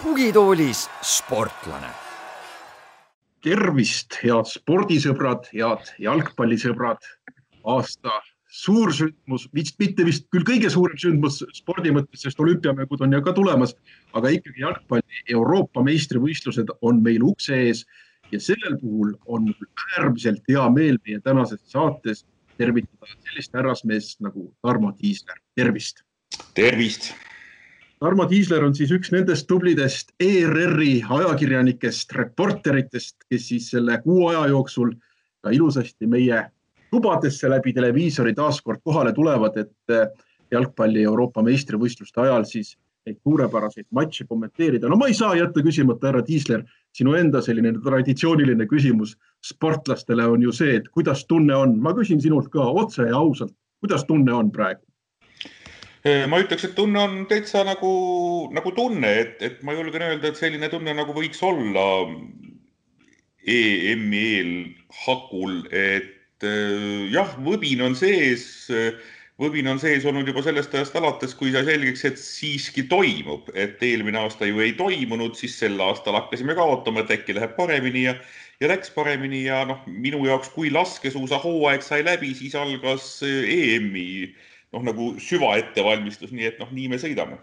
tugitoolis sportlane. tervist, head spordisõbrad, head jalgpallisõbrad. aasta suursündmus, vist mitte vist küll kõige suurem sündmus spordi mõttes, sest olümpiamängud on ju ka tulemas, aga ikkagi jalgpalli Euroopa meistrivõistlused on meil ukse ees ja sellel puhul on äärmiselt hea meel meie tänases saates tervitada sellist härrasmeest nagu Tarmo Tiisler, tervist. tervist Tarmo Tiisler on siis üks nendest tublidest ERR-i ajakirjanikest, reporteritest, kes siis selle kuu aja jooksul ka ilusasti meie tubadesse läbi televiisori taaskord kohale tulevad, et eh, jalgpalli Euroopa meistrivõistluste ajal siis neid suurepäraseid matše kommenteerida. no ma ei saa jätta küsimata, härra Tiisler, sinu enda selline traditsiooniline küsimus sportlastele on ju see, et kuidas tunne on, ma küsin sinult ka otse ja ausalt, kuidas tunne on praegu? ma ütleks, et tunne on täitsa nagu, nagu tunne, et, et ma julgen öelda, et selline tunne nagu võiks olla EM-i eel hakul, et jah, võbin on sees, võbin on sees olnud juba sellest ajast alates, kui sai selgeks, et siiski toimub, et eelmine aasta ju ei toimunud, siis sel aastal hakkasime ka ootama, et äkki läheb paremini ja ja läks paremini ja noh, minu jaoks, kui laskesuusahooaeg sai läbi, siis algas EM-i äh, noh, nagu süvaettevalmistus, nii et noh, nii me sõidame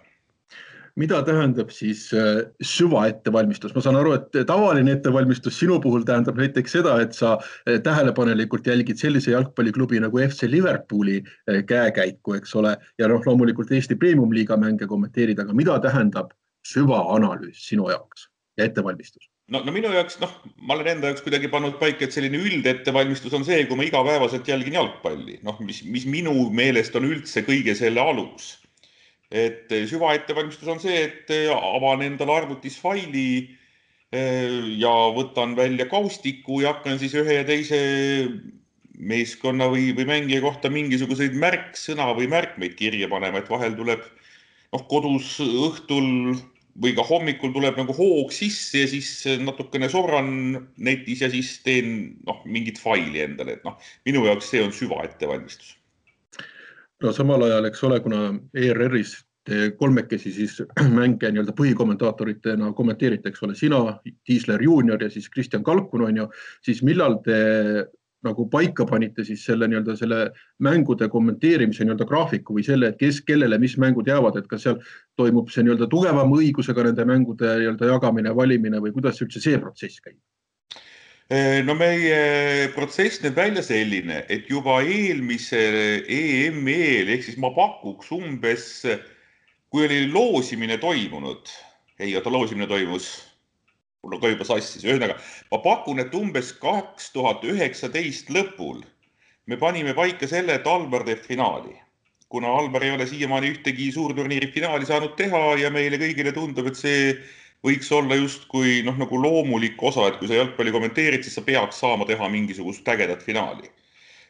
mida tähendab siis äh, süvaettevalmistus, ma saan aru, et tavaline ettevalmistus sinu puhul tähendab näiteks seda, et sa äh, tähelepanelikult jälgid sellise jalgpalliklubi nagu FC Liverpooli äh, käekäiku, eks ole, ja noh, loomulikult Eesti Premium-liiga mänge kommenteerid, aga mida tähendab süvaanalüüs sinu jaoks ja ettevalmistus? no, no minu jaoks, noh, ma olen enda jaoks kuidagi pannud paika, et selline üldettevalmistus on see, kui ma igapäevaselt jälgin jalgpalli, noh, mis, mis minu meelest on üldse kõige selle alus. Et eh, süvaettevalmistus on see, et eh, avan endale arvutis faili eh, ja võtan välja kaustiku ja hakkan siis ühe ja teise meeskonna või, või mängija kohta mingisuguseid märksõna või märkmeid kirja panema, et vahel tuleb noh, kodus õhtul või ka hommikul tuleb nagu hoog sisse ja siis natukene sorran netis ja siis teen noh, mingit faili endale, et noh, minu jaoks see on süvaettevalmistus. No samal ajal, eks ole, kuna ERR-is te kolmekesi siis mänge nii-öelda põhikommentaatoritena kommenteerite, eks ole, sina, Tiisler juunior ja siis Kristjan Kalkun on ju, siis millal te nagu paika panite siis selle nii-öelda selle mängude kommenteerimise nii-öelda graafiku või selle, et kes, kellele, mis mängud jäävad, et kas seal toimub see nii-öelda tugevama õigusega nende mängude nii-öelda jagamine, valimine või kuidas üldse see protsess käib? No meie protsess näeb välja selline, et juba eelmise EM-i eel ehk siis ma pakuks umbes, kui oli loosimine toimunud, ei oota, loosimine toimus mul on ka juba sassis, ühesõnaga ma pakun, et umbes kaks tuhat üheksateist lõpul me panime paika selle, et Alvar teeb finaali. kuna Alvar ei ole siiamaani ühtegi suurturniiri finaali saanud teha ja meile kõigile tundub, et see võiks olla justkui noh, nagu loomulik osa, et kui sa jalgpalli kommenteerid, siis sa peaks saama teha mingisugust ägedat finaali.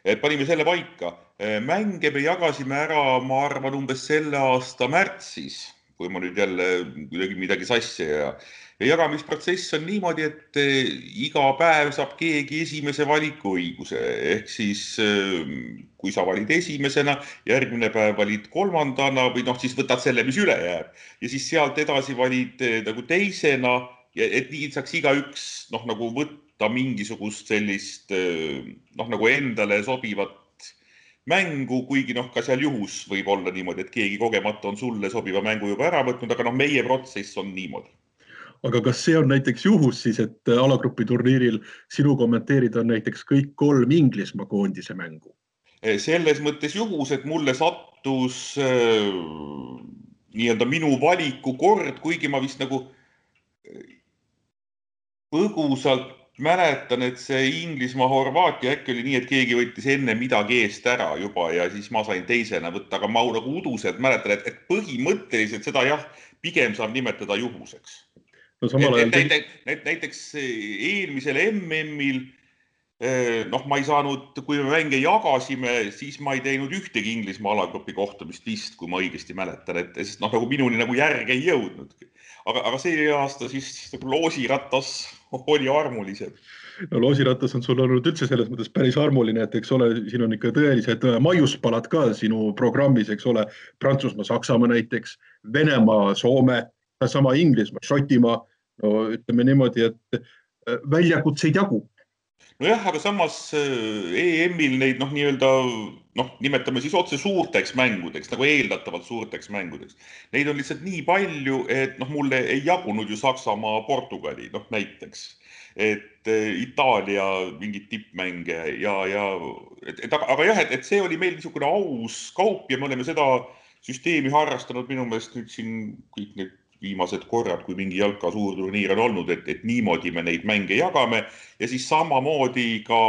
et panime selle paika. mänge me jagasime ära, ma arvan, umbes selle aasta märtsis, kui ma nüüd jälle kuidagi midagi sassi ei aja ja jagamisprotsess on niimoodi, et eh, iga päev saab keegi esimese valikuõiguse ehk siis eh, kui sa valid esimesena, järgmine päev valid kolmandana või noh, siis võtad selle, mis üle jääb. Ja siis sealt edasi valid eh, nagu teisena ja et nii saaks igaüks noh, nagu võtta mingisugust sellist noh, nagu endale sobivat mängu, kuigi noh, ka seal juhus võib olla niimoodi, et keegi kogemata on sulle sobiva mängu juba ära võtnud, aga noh, meie protsess on niimoodi aga kas see on näiteks juhus siis, et äh, alagrupi turniiril sinu kommenteerida on näiteks kõik kolm Inglismaa koondise mängu? Eh, selles mõttes juhus, et mulle sattus äh, nii-öelda minu valikukord, kuigi ma vist nagu äh, põgusalt mäletan, et see Inglismaa-Horvaatia äkki oli nii, et keegi võttis enne midagi eest ära juba ja siis ma sain teisena võtta, aga ma nagu uduselt mäletan, et, et põhimõtteliselt seda jah, pigem saab nimetada juhuseks no samal ajal. näiteks, näiteks eelmisel MM-il noh, ma ei saanud, kui me mänge jagasime, siis ma ei teinud ühtegi Inglismaa alagrupi kohtumist vist, kui ma õigesti mäletan, et sest noh, nagu minuni nagu järg ei jõudnudki. aga, aga see aasta siis nagu loosiratas oli armulisem no loosiratas on sul olnud üldse selles mõttes päris armuline, et eks ole, siin on ikka tõelised äh, maiuspalad ka sinu programmis, eks ole. Prantsusmaa, Saksamaa näiteks, Venemaa, Soome, sama Inglismaa, Šotimaa. No ütleme niimoodi, et äh, väljakutseid jagub nojah, aga samas äh, EM-il neid noh, nii-öelda noh, nimetame siis otse suurteks mängudeks nagu eeldatavalt suurteks mängudeks. Neid on lihtsalt nii palju, et noh, mulle ei jagunud ju Saksamaa, Portugali noh näiteks et eh, Itaalia mingeid tippmänge ja, ja et, et aga, aga jah, et, et see oli meil niisugune aus kaup ja me oleme seda süsteemi harrastanud minu meelest nüüd siin kõik need viimased korrad, kui mingi jalka suurturniir on olnud, et, et niimoodi me neid mänge jagame. Ja siis samamoodi ka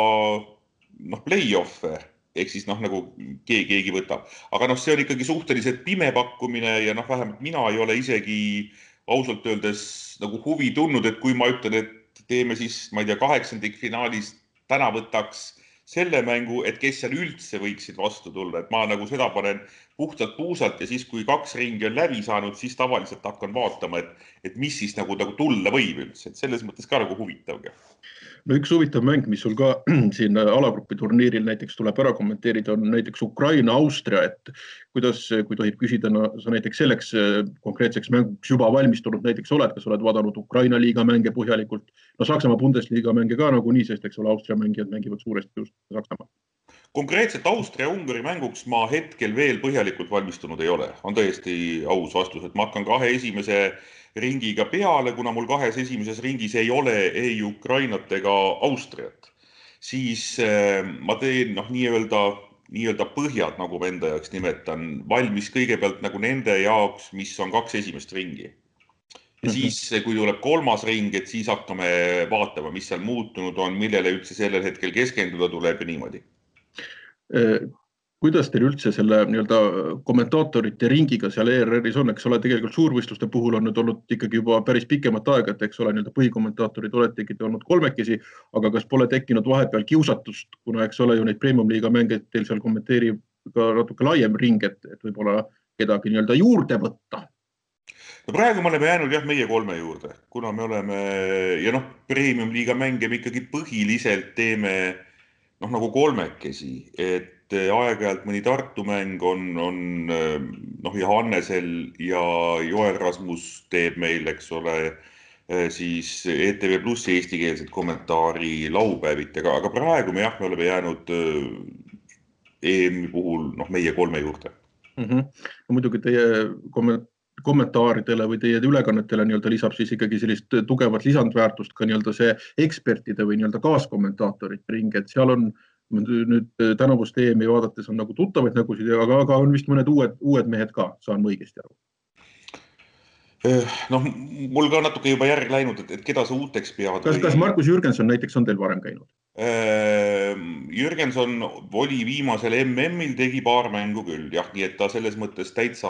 noh, play-off'e. Ehk siis noh, nagu keegi, keegi võtab, aga noh, see on ikkagi suhteliselt pime pakkumine ja noh, vähemalt mina ei ole isegi ausalt öeldes nagu huvi tundnud, et kui ma ütlen, et teeme siis, ma ei tea, kaheksandikfinaalis täna võtaks selle mängu, et kes seal üldse võiksid vastu tulla, et ma nagu seda panen puhtalt puusalt ja siis, kui kaks ringi on läbi saanud, siis tavaliselt hakkan vaatama, et, et mis siis nagu, nagu tulla võib üldse, et selles mõttes ka nagu huvitav no üks huvitav mäng, mis sul ka siin alagrupi turniiril näiteks tuleb ära kommenteerida, on näiteks Ukraina-Austria, et kuidas, kui tohib küsida, no sa näiteks selleks äh, konkreetseks mänguks juba valmistunud näiteks oled, kas oled vaadanud Ukraina liiga mänge põhjalikult? no Saksamaa Bundesliga mänge ka nagunii, sest eks ole, Austria mängijad mängivad suuresti just Saksamaal konkreetselt Austria-Ungari mänguks ma hetkel veel põhjalikult valmistunud ei ole, on täiesti aus vastus, et ma hakkan kahe esimese ringiga peale, kuna mul kahes esimeses ringis ei ole ei Ukrainat ega Austriat, siis äh, ma teen noh, nii-öelda, nii-öelda põhjad, nagu ma enda jaoks nimetan, valmis kõigepealt nagu nende jaoks, mis on kaks esimest ringi. ja mhm. siis, kui tuleb kolmas ring, et siis hakkame vaatama, mis seal muutunud on, millele üldse sellel hetkel keskenduda tuleb ja niimoodi kuidas teil üldse selle nii-öelda kommentaatorite ringiga seal ERR-is on, eks ole, tegelikult suurvõistluste puhul on nüüd olnud ikkagi juba päris pikemat aega, et eks ole, nii-öelda põhikommentaatorid oletegi olnud kolmekesi, aga kas pole tekkinud vahepeal kiusatust, kuna eks ole ju neid premium-liiga mänge teil seal kommenteerib ka natuke laiem ring, et, et võib-olla kedagi nii-öelda juurde võtta? no praegu me oleme jäänud jah, meie kolme juurde, kuna me oleme ja noh, premium-liiga mänge me ikkagi põhiliselt teeme noh, nagu kolmekesi, et et aeg-ajalt mõni Tartu mäng on, on noh, Johannesel ja Joel Rasmus teeb meil, eks ole, siis ETV Plussi eestikeelset kommentaari laupäeviti, aga, aga praegu me jah, me oleme jäänud EM-i puhul noh, meie kolme juurde mm. -hmm. no muidugi teie komment kommentaaridele või teie ülekannetele nii-öelda lisab siis ikkagi sellist tugevat lisandväärtust ka nii-öelda see ekspertide või nii-öelda kaaskommentaatorite ring, et seal on nüüd tänavust EM-i vaadates on nagu tuttavaid nägusid, aga, aga on vist mõned uued, uued mehed ka, saan ma õigesti aru? Äh, noh, mul ka natuke juba järg läinud, et, keda sa uuteks pead. kas või..., kas Markus Jürgenson näiteks on teil varem käinud? Äh, Jürgenson oli viimasel MM-il, tegi paar mängu küll jah, nii et ta selles mõttes täitsa,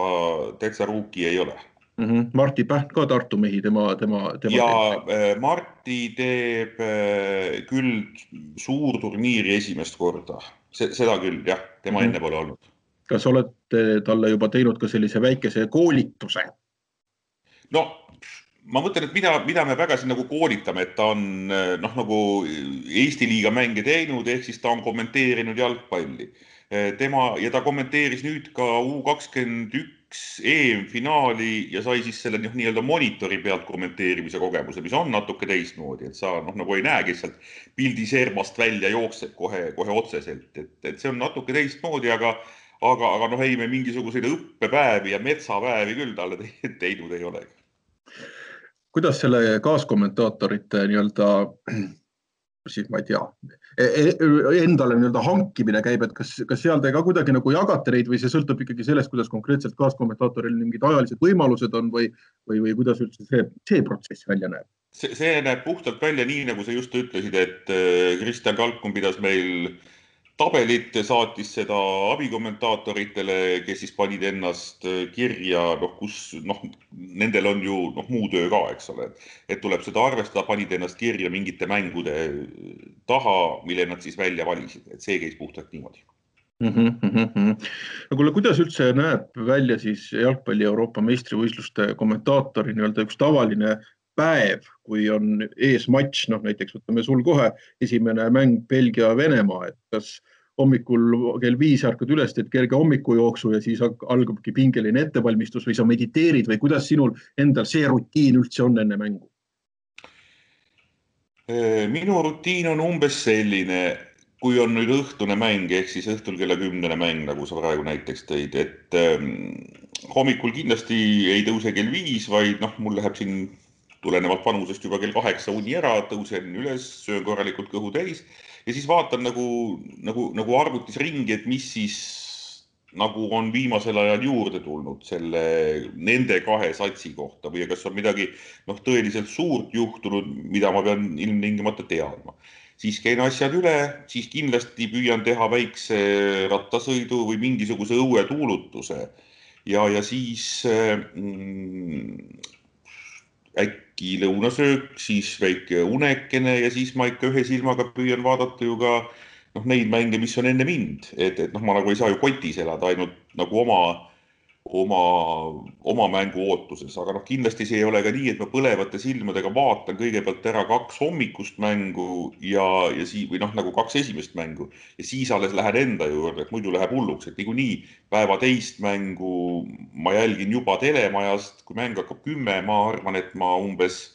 täitsa ruuki ei ole mm. -hmm. Martti Päht ka Tartu mehi, tema, tema, tema. ja teeb. Martti teeb äh, küll suurturniiri esimest korda, seda küll jah, tema mm -hmm. enne pole olnud. kas olete talle juba teinud ka sellise väikese koolituse? no ma mõtlen, et mida, mida me väga siin nagu koolitame, et ta on noh, nagu Eesti liiga mänge teinud, ehk siis ta on kommenteerinud jalgpalli. tema ja ta kommenteeris nüüd ka U kakskümmend üks EM-finaali ja sai siis selle noh, nii-öelda monitori pealt kommenteerimise kogemuse, mis on natuke teistmoodi, et sa noh, nagu ei näe, kes sealt pildi servast välja jookseb kohe, kohe otseselt, et, et see on natuke teistmoodi, aga, aga, aga noh, ei me mingisuguseid õppepäevi ja metsapäevi küll talle teinud ei ole. Kuidas selle kaaskommentaatorite nii-öelda siis ma ei tea, e, e, endale nii-öelda hankimine käib, et kas, kas seal te ka kuidagi nagu jagate neid või see sõltub ikkagi sellest, kuidas konkreetselt kaaskommentaatoril mingid ajalised võimalused on või, või, või kuidas üldse see, see protsess välja näeb? see, see näeb puhtalt välja nii, nagu sa just ütlesid, et äh, Kristjan Kalkun pidas meil tabelit, saatis seda abikommentaatoritele, kes siis panid ennast kirja, noh, kus noh, nendel on ju noh, muu töö ka, eks ole, et tuleb seda arvestada, panid ennast kirja mingite mängude taha, mille nad siis välja valisid, et see käis puhtalt niimoodi mm. -hmm. no kuule, kuidas üldse näeb välja siis jalgpalli Euroopa meistrivõistluste kommentaatori nii-öelda üks tavaline päev, kui on ees matš, noh näiteks võtame sul kohe esimene mäng Belgia-Venemaa, et kas hommikul kell viis ärkad üles, teed kerge hommikujooksu ja siis algabki pingeline ettevalmistus või sa mediteerid või kuidas sinul endal see rutiin üldse on enne mängu? minu rutiin on umbes selline, kui on nüüd õhtune mäng ehk siis õhtul kella kümnene mäng, nagu sa praegu näiteks tõid, et ähm, hommikul kindlasti ei tõuse kell viis, vaid noh, mul läheb siin tulenevalt vanusest juba kell kaheksa uni ära, tõusen üles, söön korralikult kõhu täis ja siis vaatan nagu, nagu, nagu arvutis ringi, et mis siis nagu on viimasel ajal juurde tulnud selle, nende kahe satsi kohta või kas on midagi noh, tõeliselt suurt juhtunud, mida ma pean ilmtingimata teadma. siis käin asjad üle, siis kindlasti püüan teha väikse rattasõidu või mingisuguse õuetuulutuse ja, ja siis mm, äkki lõunasöök, siis väike unekene ja siis ma ikka ühe silmaga püüan vaadata ju ka noh, neid mänge, mis on enne mind, et, et noh, ma nagu ei saa ju kotis elada ainult nagu oma, oma, oma mängu ootuses, aga noh, kindlasti see ei ole ka nii, et ma põlevate silmadega vaatan kõigepealt ära kaks hommikust mängu ja, ja siis või noh, nagu kaks esimest mängu. Ja siis alles lähen enda juurde, et muidu läheb hulluks, et niikuinii päeva teist mängu ma jälgin juba telemajast, kui mäng hakkab kümme, ma arvan, et ma umbes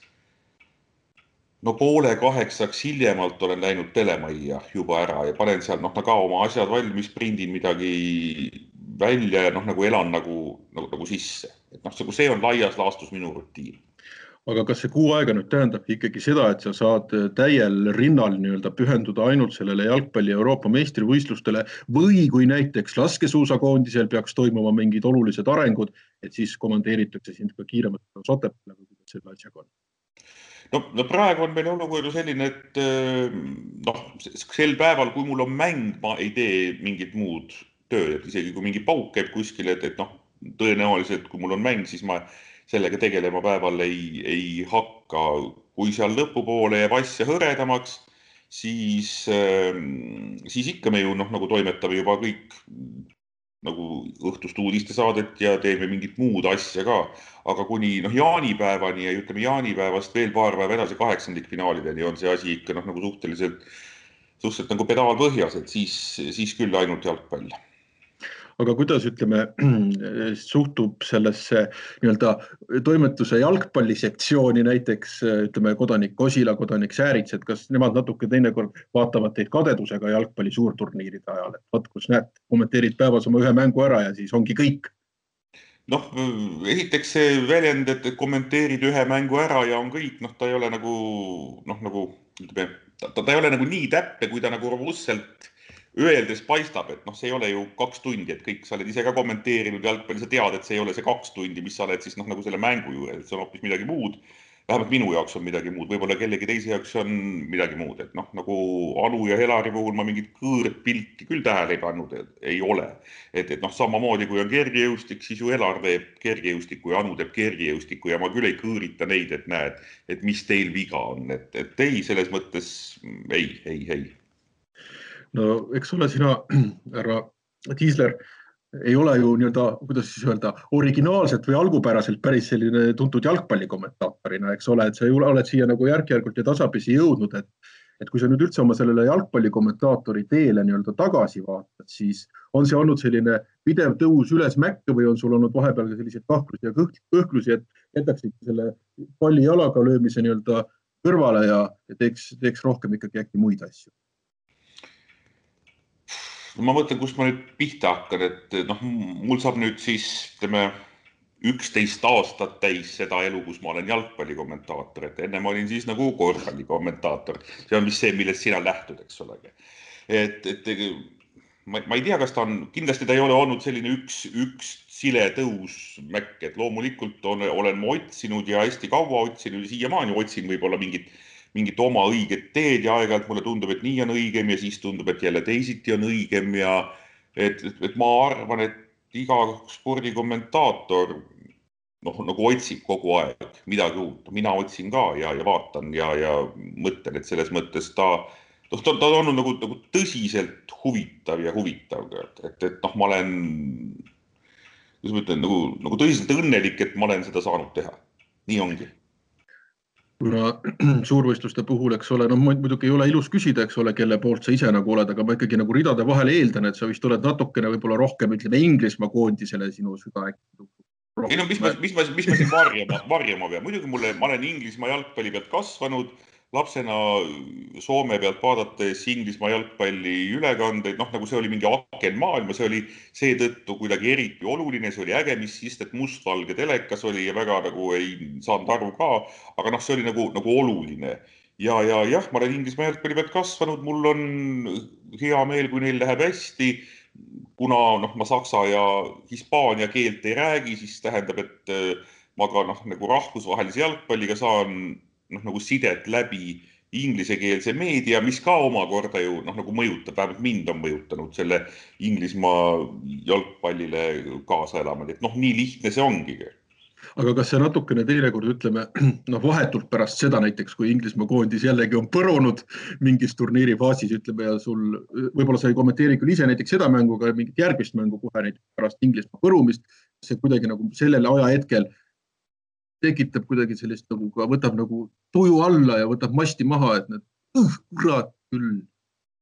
no poole kaheksaks hiljemalt olen läinud telemajja juba ära ja panen seal noh, ka oma asjad valmis, prindin midagi välja ja noh, nagu elan nagu, nagu, nagu sisse, et noh, see on laias laastus minu rutiin aga kas see kuu aega nüüd tähendab ikkagi seda, et sa saad täiel rinnal nii-öelda pühenduda ainult sellele jalgpalli Euroopa meistrivõistlustele või kui näiteks laskesuusakoondisel peaks toimuma mingid olulised arengud, et siis komandeeritakse sind ka kiiremalt Otepääle või kuidas selle asjaga on? no, no praegu on meil olukord ju selline, et noh, sel päeval, kui mul on mäng, ma ei tee mingit muud tööd, et isegi kui mingi pauk käib kuskil, et, et noh, tõenäoliselt kui mul on mäng, siis ma sellega tegelema päeval ei, ei hakka. kui seal lõpupoole jääb asja hõredamaks, siis, äh, siis ikka me ju noh, nagu toimetame juba kõik nagu õhtust uudistesaadet ja teeme mingit muud asja ka. aga kuni noh, jaanipäevani ja ütleme jaanipäevast veel paar päeva edasi kaheksandikfinaalideni on see asi ikka noh, nagu suhteliselt, suhteliselt nagu pedaal põhjas, et siis, siis küll ainult jalgpall aga kuidas ütleme, suhtub sellesse nii-öelda toimetuse jalgpallisektsiooni näiteks ütleme, kodanik Kosila, kodanik Säärits, et kas nemad natuke teinekord vaatavad teid kadedusega jalgpalli suurturniiride ajal, et vot kus näed, kommenteerid päevas oma ühe mängu ära ja siis ongi kõik? Noh, esiteks see väljend, et kommenteerid ühe mängu ära ja on kõik, noh, ta ei ole nagu noh, nagu ütleme, ta, ei ole nagu nii täpne, kui ta nagu robustselt öeldes paistab, et noh, see ei ole ju kaks tundi, et kõik, sa oled ise ka kommenteerinud jalgpalli, sa tead, et see ei ole see kaks tundi, mis sa oled siis noh, nagu selle mängu juures, et see on hoopis midagi muud. vähemalt minu jaoks on midagi muud, võib-olla kellegi teise jaoks on midagi muud, et noh, nagu Anu ja Helari puhul ma mingit kõõrpilti küll tähele ei pannud, ei ole. et, et noh, samamoodi kui on kergejõustik, siis ju Helar teeb kergejõustiku ja Anu teeb kergejõustiku ja ma küll ei kõõrita neid, et näed, et mis teil viga on, et, et ei, selles mõttes ei, ei, ei no eks ole, sina, härra Tiisler, ei ole ju nii-öelda, kuidas siis öelda, originaalselt või algupäraselt päris selline tuntud jalgpallikommentaatorina, eks ole, et sa oled siia nagu järk-järgult ja tasapisi jõudnud, et et kui sa nüüd üldse oma sellele jalgpallikommentaatori teele nii-öelda tagasi vaatad, siis on see olnud selline pidev tõus üles-mäkke või on sul olnud vahepeal ka selliseid kahtlusi ja kõhklusi, et jätaksid selle palli jalaga löömise nii-öelda kõrvale ja teeks, teeks rohkem ikkagi äkki muid asju? Ma mõtlen, kust ma nüüd pihta hakkan, et noh, mul saab nüüd siis ütleme üksteist aastat täis seda elu, kus ma olen jalgpallikommentaator, et enne ma olin siis nagu korvpallikommentaator. see on vist see, millest sina lähtud, eks ole. et, et ma, ma ei tea, kas ta on, kindlasti ta ei ole olnud selline üks, üks sile tõusmäkk, et loomulikult on, olen ma otsinud ja hästi kaua otsinud ja siiamaani otsin võib-olla mingit mingit oma õiget teed ja aeg-ajalt mulle tundub, et nii on õigem ja siis tundub, et jälle teisiti on õigem ja et, et, et ma arvan, et iga spordikommentaator noh, nagu otsib kogu aeg midagi uut, mina otsin ka ja, ja vaatan ja, ja mõtlen, et selles mõttes ta, noh, ta, ta on olnud nagu, nagu tõsiselt huvitav ja huvitav, et, et, et noh, ma olen, kuidas ma ütlen, nagu, nagu tõsiselt õnnelik, et ma olen seda saanud teha. nii ongi kuna suurvõistluste puhul, eks ole, no muidugi ei ole ilus küsida, eks ole, kelle poolt sa ise nagu oled, aga ma ikkagi nagu ridade vahel eeldan, et sa vist oled natukene võib-olla rohkem, ütleme Inglismaa koondisele sinu süda äkki ei no mis ma, mis ma, mis ma siin varjama, varjama pean, muidugi mulle, ma olen Inglismaa jalgpalli pealt kasvanud, lapsena Soome pealt vaadates Inglismaa jalgpalli ülekandeid, noh, nagu see oli mingi aken maailma, see oli seetõttu kuidagi eriti oluline, see oli äge, mis sest, et mustvalge telekas oli ja väga nagu ei saanud aru ka, aga noh, see oli nagu, nagu oluline. Ja, ja jah, ma olen Inglismaa jalgpalli pealt kasvanud, mul on hea meel, kui neil läheb hästi. Kuna noh, ma saksa ja hispaania keelt ei räägi, siis tähendab, et äh, ma ka noh, nagu rahvusvahelise jalgpalliga saan noh, nagu sidet läbi inglisekeelse meedia, mis ka omakorda ju noh, nagu mõjutab, vähemalt mind on mõjutanud selle Inglismaa jalgpallile kaasa elama, et noh, nii lihtne see ongi aga kas see natukene teinekord ütleme noh, vahetult pärast seda näiteks, kui Inglismaa koondis jällegi on põrunud mingis turniiri faasis, ütleme ja sul võib-olla sa ei kommenteeri küll ise näiteks seda mängu, aga mingit järgmist mängu kohe näiteks pärast Inglismaa põrumist, see kuidagi nagu sellel ajahetkel tekitab kuidagi sellist nagu ka võtab nagu tuju alla ja võtab masti maha, et need uh, kurat küll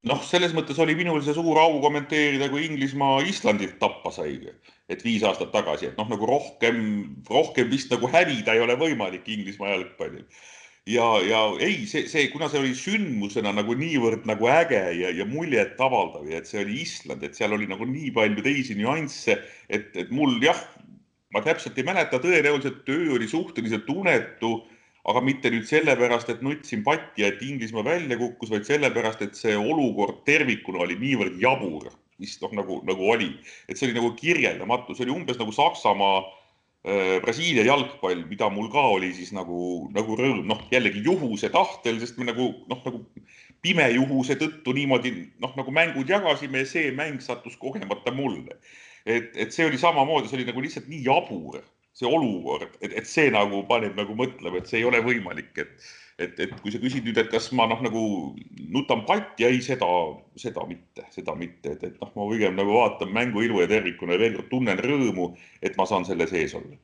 noh, selles mõttes oli minul see suur au kommenteerida, kui Inglismaa Islandilt tappa sai, et viis aastat tagasi, et noh, nagu rohkem, rohkem vist nagu hävida ei ole võimalik Inglismaa jalgpallil. ja, ja ei, see, see, kuna see oli sündmusena nagu niivõrd nagu äge ja, ja muljetavaldav ja et see oli Island, et seal oli nagu nii palju teisi nüansse, et, et mul jah, ma täpselt ei mäleta, tõenäoliselt töö oli suhteliselt unetu aga mitte nüüd sellepärast, et nutsin patti et Inglismaa välja kukkus, vaid sellepärast, et see olukord tervikuna oli niivõrd jabur, mis noh, nagu, nagu oli, et see oli nagu kirjeldamatu, see oli umbes nagu Saksamaa äh,, Brasiilia jalgpall, mida mul ka oli siis nagu, nagu rõõm, noh, jällegi juhuse tahtel, sest me nagu noh, nagu pimejuhuse tõttu niimoodi noh, nagu mängud jagasime ja see mäng sattus kogemata mulle. Et, et see oli samamoodi, see oli nagu lihtsalt nii jabur see olukord, et, et see nagu paneb nagu mõtlema, et see ei ole võimalik, et, et, et kui sa küsid nüüd, et kas ma noh, nagu nutan patti, ei, seda, seda mitte, seda mitte, et, et noh, ma pigem nagu vaatan mängu ilu ja tervikuna ja veel kord tunnen rõõmu, et ma saan selle sees olla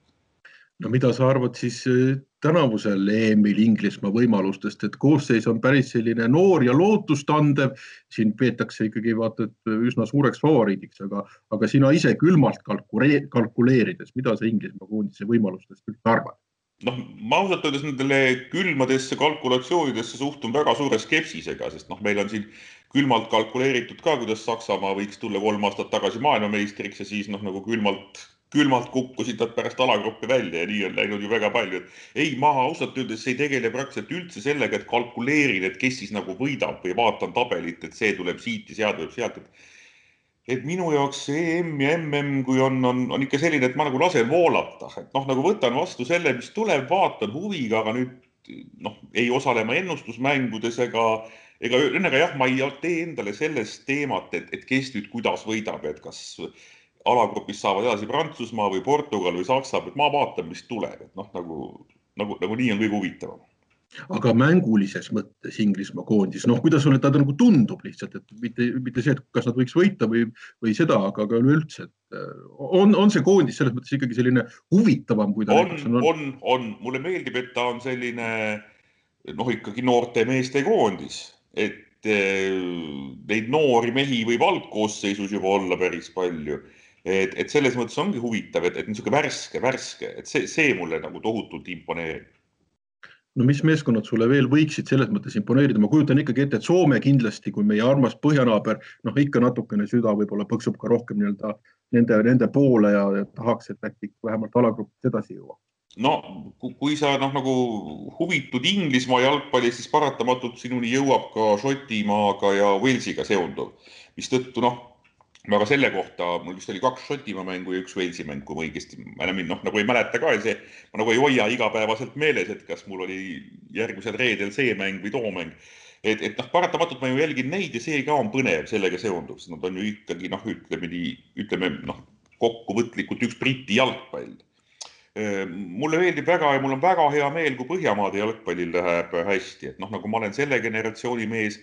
no mida sa arvad siis äh, tänavusel EM-il Inglismaa võimalustest, et koosseis on päris selline noor ja lootustandev. siin peetakse ikkagi vaata, et üsna suureks favoriidiks, aga, aga sina ise külmalt kalkuleerides, mida sa Inglismaa koondise võimalustest üldse arvad? noh, ma ausalt öeldes nendele külmadesse kalkulatsioonidesse suhtun väga suure skepsisega, sest noh, meil on siin külmalt kalkuleeritud ka, kuidas Saksamaa võiks tulla kolm aastat tagasi maailmameistriks ja siis noh, nagu külmalt külmalt kukkusid nad pärast alagruppi välja ja nii on läinud ju väga palju. ei, ma ausalt öeldes ei tegele praktiliselt üldse sellega, et kalkuleerin, et kes siis nagu võidab või vaatan tabelit, et see tuleb siit ja see tuleb sealt, et et minu jaoks EM ja MM, kui on, on, on ikka selline, et ma nagu lasen voolata, et noh, nagu võtan vastu selle, mis tuleb, vaatan huviga, aga nüüd noh, ei osale ma ennustusmängudes ega, ega ühesõnaga jah, ma ei tee endale sellest teemat, et, et kes nüüd kuidas võidab, et kas alagrupis saavad edasi Prantsusmaa või Portugal või Saksamaa, et ma vaatan, mis tuleb, et noh, nagu, nagu, nagu nii on kõige huvitavam. aga mängulises mõttes Inglismaa koondis, noh, kuidas sulle ta nagu tundub lihtsalt, et mitte, mitte see, et kas nad võiks võita või, või seda, aga ka üleüldse, et äh, on, on see koondis selles mõttes ikkagi selline huvitavam, kui ta on, on, on, on, mulle meeldib, et ta on selline noh, ikkagi noorte meeste koondis, et äh, neid noori mehi võib algkoosseisus juba olla päris palju et, et selles mõttes ongi huvitav, et, et niisugune värske, värske, et see, see mulle nagu tohutult imponeerib. No mis meeskonnad sulle veel võiksid selles mõttes imponeerida, ma kujutan ikkagi ette, et Soome kindlasti, kui meie armas põhjanaaber, noh, ikka natukene süda võib-olla põksub ka rohkem nii-öelda nende, nende poole ja, ja tahaks, et äkki vähemalt alagrupis edasi jõuab. no kui sa noh, nagu huvitud Inglismaa jalgpalli, siis paratamatult sinuni jõuab ka Šotimaaga ja Walesiga seonduv, mistõttu noh aga selle kohta mul vist oli kaks Šotimaa mängu ja üks Walesi mäng, kui ma õigesti, ma enam noh, nagu ei mäleta ka see, ma nagu ei hoia igapäevaselt meeles, et kas mul oli järgmisel reedel see mäng või too mäng. et, et noh, paratamatult ma ju jälgin neid ja see ka on põnev sellega seonduv, sest nad on ju ikkagi noh, ütleme nii, ütleme noh, kokkuvõtlikult üks Briti jalgpall. Mulle meeldib väga ja mul on väga hea meel, kui Põhjamaade jalgpallil läheb hästi, et noh, nagu ma olen selle generatsiooni mees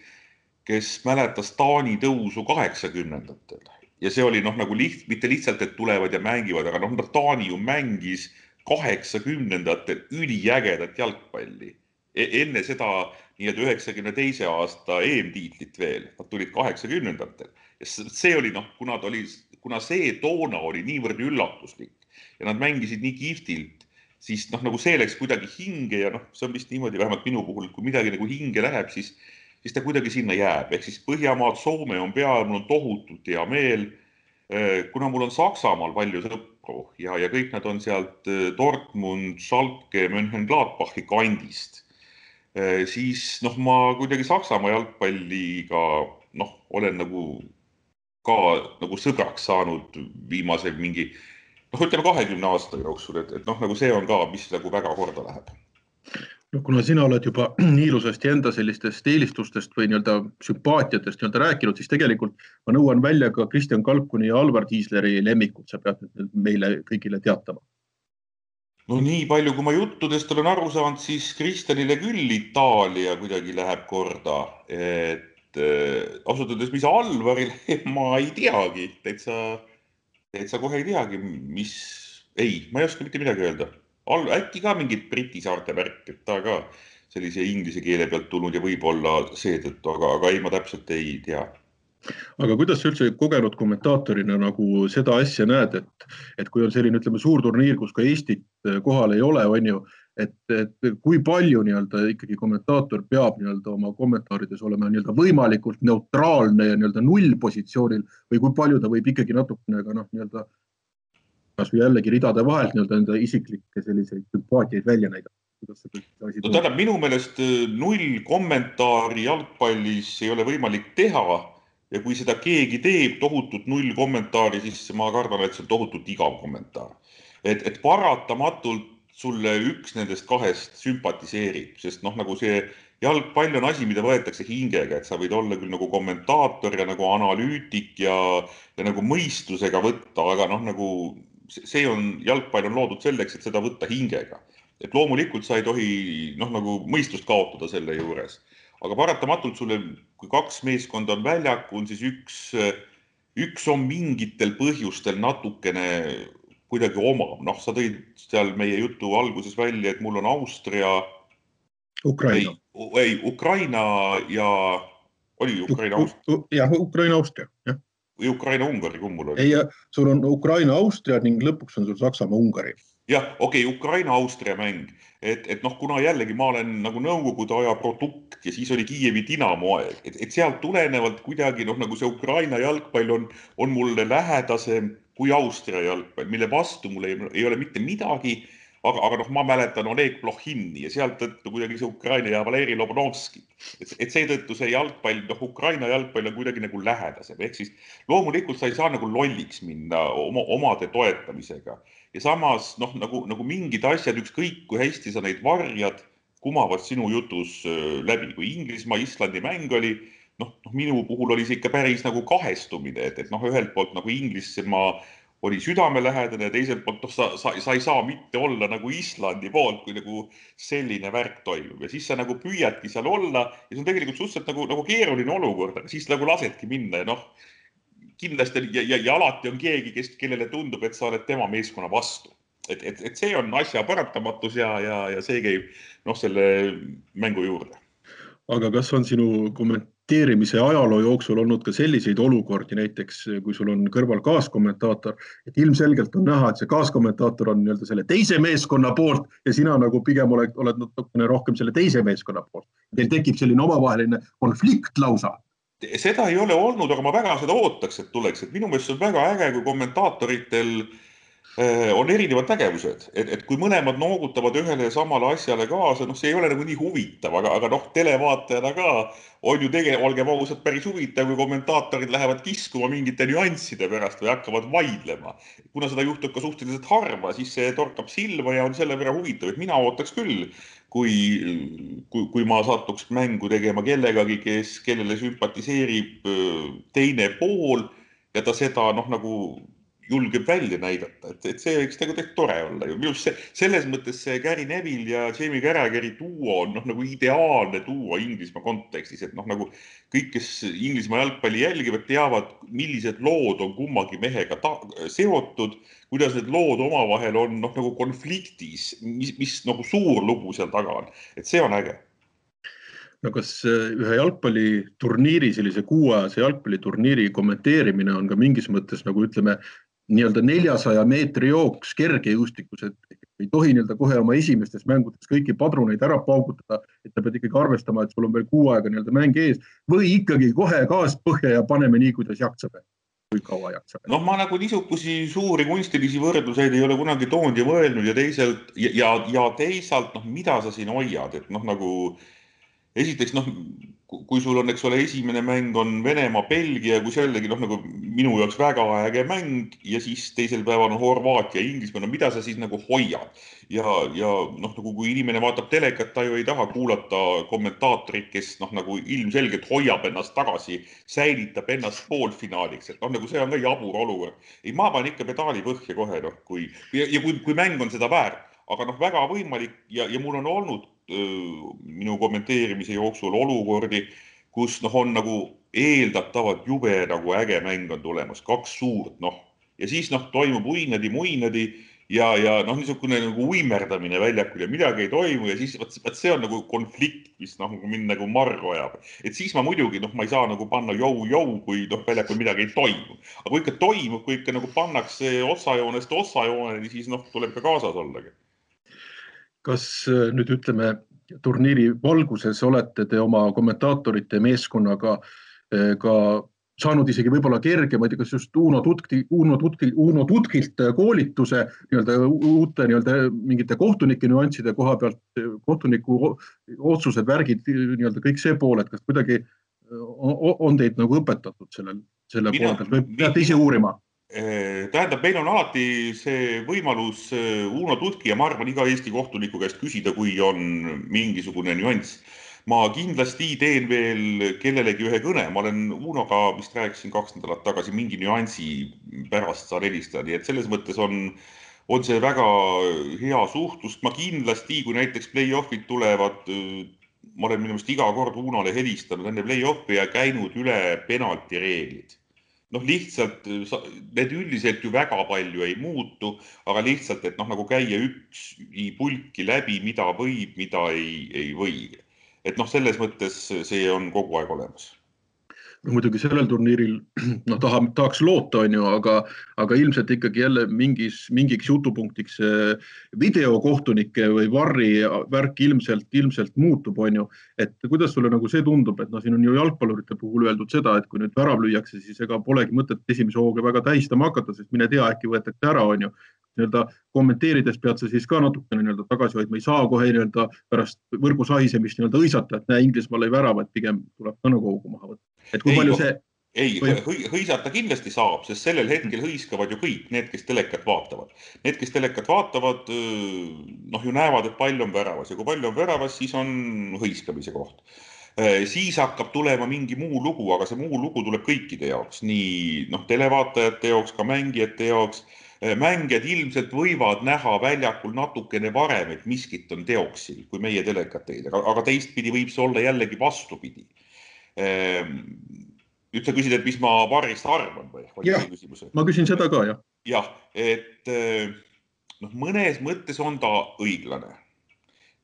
kes mäletas Taani tõusu kaheksakümnendatel ja see oli noh, nagu liht-, mitte lihtsalt, et tulevad ja mängivad, aga noh, Taani ju mängis kaheksakümnendatel üliägedat jalgpalli e. enne seda nii-öelda üheksakümne teise aasta EM-tiitlit veel, nad tulid kaheksakümnendatel ja see oli noh, kuna ta oli, kuna see toona oli niivõrd üllatuslik ja nad mängisid nii kihvtilt, siis noh, nagu see läks kuidagi hinge ja noh, see on vist niimoodi, vähemalt minu puhul, kui midagi nagu hinge läheb, siis siis ta kuidagi sinna jääb, ehk siis Põhjamaad, Soome on peal, mul on tohutult hea meel. Äh, kuna mul on Saksamaal palju sõpru ja, ja kõik nad on sealt äh, Dortmund, Schalke, Mönchengladbachi kandist, äh, siis noh, ma kuidagi Saksamaa jalgpalliga noh, olen nagu ka nagu sõbraks saanud viimase mingi noh, ütleme kahekümne aasta jooksul, et, et noh, nagu see on ka, mis nagu väga korda läheb noh, kuna sina oled juba nii ilusasti enda sellistest eelistustest või nii-öelda sümpaatiatest nii-öelda rääkinud, siis tegelikult ma nõuan välja ka Kristjan Kalkuni ja Alvar Tiisleri lemmikud, sa pead nüüd meile kõigile teatama. no nii palju, kui ma juttudest olen aru saanud, siis Kristjanile küll Itaalia kuidagi läheb korda, et äh, ausalt öeldes, mis Alvarile ma ei teagi, täitsa, täitsa kohe ei teagi, mis, ei, ma ei oska mitte midagi öelda äkki ka mingit Briti saarte värk, et ta ka sellise inglise keele pealt tulnud ja võib-olla seetõttu, aga, aga ei, ma täpselt ei tea. Aga kuidas sa üldse kogenud kommentaatorina nagu seda asja näed, et, et kui on selline, ütleme, suur turniir, kus ka Eestit äh, kohal ei ole, on ju, et, et kui palju nii-öelda ikkagi kommentaator peab nii-öelda oma kommentaarides olema nii-öelda võimalikult neutraalne ja nii-öelda nullpositsioonil või kui palju ta võib ikkagi natukene ka noh, nii-öelda kasvõi jällegi ridade vahelt nii-öelda enda isiklikke selliseid sümpaatiaid välja näidata. no tähendab, minu meelest äh, null kommentaari jalgpallis ei ole võimalik teha ja kui seda keegi teeb, tohutut null kommentaari, siis ma kardan, et see on tohutult igav kommentaar. et, et paratamatult sulle üks nendest kahest sümpatiseerib, sest noh, nagu see jalgpall on asi, mida võetakse hingega, et sa võid olla küll nagu kommentaator ja nagu analüütik ja, ja nagu mõistusega võtta, aga noh, nagu see on, jalgpall on loodud selleks, et seda võtta hingega. et loomulikult sa ei tohi noh, nagu mõistust kaotada selle juures, aga paratamatult sulle, kui kaks meeskonda on väljakul, siis üks, üks on mingitel põhjustel natukene kuidagi omav, noh, sa tõid seal meie jutu alguses välja, et mul on Austria. Ukraina. ei, Ukraina ja, oli Ukraina jah, Ukraina, Austria, jah või Ukraina-Ungari, kumb mul oli? ei, sul on Ukraina-Austria ning lõpuks on sul Saksamaa-Ungari. jah, okei okay,, Ukraina-Austria mäng, et, et noh, kuna jällegi ma olen nagu Nõukogude aja produkt ja siis oli Kiievi Dinamo aeg, et, et sealt tulenevalt kuidagi noh, nagu see Ukraina jalgpall on, on mulle lähedasem kui Austria jalgpall, mille vastu mul ei, ei ole mitte midagi aga, aga noh, ma mäletan Oleg Plohhini ja sealt tõttu kuidagi see Ukraina ja Valeri Lobanovski. et, et seetõttu see jalgpall, noh, Ukraina jalgpall on kuidagi nagu lähedasem, ehk siis loomulikult sa ei saa nagu lolliks minna oma, omade toetamisega. ja samas noh, nagu, nagu mingid asjad, ükskõik kui hästi sa neid varjad, kumavad sinu jutus läbi, kui Inglismaa-Islandi mäng oli noh, noh, minu puhul oli see ikka päris nagu kahestumine, et, et noh, ühelt poolt nagu Inglismaa oli südamelähedane ja teiselt poolt noh, sa, sa, sa ei saa mitte olla nagu Islandi poolt, kui nagu selline värk toimub ja siis sa nagu püüadki seal olla ja see on tegelikult suhteliselt nagu, nagu keeruline olukord, aga siis nagu lasedki minna ja noh, kindlasti ja, ja, ja alati on keegi, kes, kellele tundub, et sa oled tema meeskonna vastu. et, et, et see on asja paratamatus ja, ja, ja see käib noh, selle mängu juurde. aga kas on sinu komment-, kommenteerimise ajaloo jooksul olnud ka selliseid olukordi, näiteks kui sul on kõrval kaaskommentaator, et ilmselgelt on näha, et see kaaskommentaator on nii-öelda selle teise meeskonna poolt ja sina nagu pigem oled, oled natukene rohkem selle teise meeskonna poolt. Teil tekib selline omavaheline konflikt lausa seda ei ole olnud, aga ma väga seda ootaks, et tuleks, et minu meelest on väga äge, kui kommentaatoritel Äh, on erinevad tegevused, et, et kui mõlemad noogutavad ühele ja samale asjale kaasa, noh, see ei ole nagu nii huvitav, aga, aga noh, televaatajana ka on ju tegelikult, olgem ausad, päris huvitav, kui kommentaatorid lähevad kiskuma mingite nüansside pärast või hakkavad vaidlema. kuna seda juhtub ka suhteliselt harva, siis see torkab silma ja on selle võrra huvitav, et mina ootaks küll, kui, kui, kui ma satuks mängu tegema kellegagi, kes, kellele sümpatiseerib äh, teine pool ja ta seda noh, nagu julgeb välja näidata, et, et see võiks nagu tegelikult tore olla ju. minu arust see, selles mõttes see Gary Neville ja Jamie Carrageri duo on noh, nagu ideaalne duo Inglismaa kontekstis, et noh, nagu kõik, kes Inglismaa jalgpalli jälgivad, teavad, millised lood on kummagi mehega seotud, kuidas need lood omavahel on noh, nagu konfliktis, mis, mis nagu suur lugu seal taga on, et see on äge no kas äh, ühe jalgpalliturniiri, sellise kuuajase jalgpalliturniiri kommenteerimine on ka mingis mõttes nagu ütleme, nii-öelda neljasaja meetri jooks kergejõustikus, et ei tohi nii-öelda kohe oma esimestes mängudes kõiki padruneid ära paugutada, et sa pead ikkagi arvestama, et sul on veel kuu aega nii-öelda mäng ees või ikkagi kohe gaas põhja ja paneme nii, kuidas jaksame kui kaua jaksab? noh, ma nagu niisugusi suuri kunstilisi võrdluseid ei ole kunagi toonud ja mõelnud ja teisalt ja, ja, ja teisalt noh, mida sa siin hoiad, et noh, nagu esiteks noh, kui sul on, eks ole, esimene mäng on Venemaa-Belgia, kui see jällegi noh, nagu minu jaoks väga äge mäng ja siis teisel päeval on Horvaatia, Inglismaa, no mida sa siis nagu hoiad ja, ja noh, nagu kui inimene vaatab telekat, ta ju ei taha kuulata kommentaatorit, kes noh, nagu ilmselgelt hoiab ennast tagasi, säilitab ennast poolfinaaliks, et noh, nagu see on ka jabur olukord. ei, ma panen ikka pedaali põhja kohe noh, kui ja, ja kui, kui mäng on seda väärt, aga noh, väga võimalik ja, ja mul on olnud minu kommenteerimise jooksul olukordi, kus noh, on nagu eeldatavalt jube nagu äge mäng on tulemas, kaks suurt noh ja siis noh, toimub uinadi-muinadi ja, ja noh, niisugune nagu uimerdamine väljakul ja midagi ei toimu ja siis vot, vot see on nagu konflikt, mis noh, mind nagu marru ajab. et siis ma muidugi noh, ma ei saa nagu panna jõu-jõu, kui noh, väljakul midagi ei toimu. aga kui ikka toimub, kui ikka nagu pannakse otsajoonest otsajooneni, siis noh, tuleb ka kaasas ollagi kas äh, nüüd ütleme turniiri valguses olete te oma kommentaatorite meeskonnaga äh, ka saanud isegi võib-olla kergemaid, kas just Uno Tutki, Uno Tutki, Uno Tutkilt koolituse nii-öelda uute nii-öelda mingite kohtunike nüansside koha pealt, kohtuniku otsused, värgid, nii-öelda kõik see pool, et kas kuidagi on, teid nagu õpetatud sellel, selle poole pealt või peate ise uurima? Äh, tähendab, meil on alati see võimalus äh, Uno Tutki ja ma arvan, iga Eesti kohtuniku käest küsida, kui on mingisugune nüanss. ma kindlasti teen veel kellelegi ühe kõne, ma olen Unoga vist rääkisin kaks nädalat tagasi mingi nüansi pärast saan helistada, nii et selles mõttes on, on see väga hea suhtlus. ma kindlasti, kui näiteks play-off'id tulevad, ma olen minu meelest iga kord Unole helistanud enne play-off'i ja käinud üle penalti reeglid noh, lihtsalt need üldiselt ju väga palju ei muutu, aga lihtsalt, et noh, nagu käia üks pulki läbi, mida võib, mida ei, ei või. et noh, selles mõttes see on kogu aeg olemas muidugi sellel turniiril noh, tahab, tahaks loota, on ju, aga, aga ilmselt ikkagi jälle mingis, mingiks jutupunktiks videokohtunike või varri värk ilmselt, ilmselt muutub, on ju. et kuidas sulle nagu see tundub, et noh, siin on ju jalgpallurite puhul öeldud seda, et kui nüüd värav lüüakse, siis ega polegi mõtet esimese hooga väga tähistama hakata, sest mine tea, äkki võetakse ära, on ju nii-öelda kommenteerides pead sa siis ka natukene nii-öelda tagasi hoidma, ei saa kohe nii-öelda pärast võrgu sahisemist nii-öelda hõisata, et näe, Inglismaal lõi värava, et pigem tuleb ka nagu hoogu maha võtta. Et kui ei, palju see ei või..., hõisata kindlasti saab, sest sellel hetkel hõiskavad ju kõik need, kes telekat vaatavad. Need, kes telekat vaatavad, noh ju näevad, et pall on väravas ja kui pall on väravas, siis on hõiskamise koht. siis hakkab tulema mingi muu lugu, aga see muu lugu tuleb kõikide jaoks, nii noh, televaatajate jaoks, ka mängijate jaoks mängijad ilmselt võivad näha väljakul natukene varem, et miskit on teoksil, kui meie telekat teed, aga teistpidi võib see olla jällegi vastupidi. Ähm, nüüd sa küsid, et mis ma Varrist arvan või? jah, ma küsin seda ka, jah. jah, et äh, noh, mõnes mõttes on ta õiglane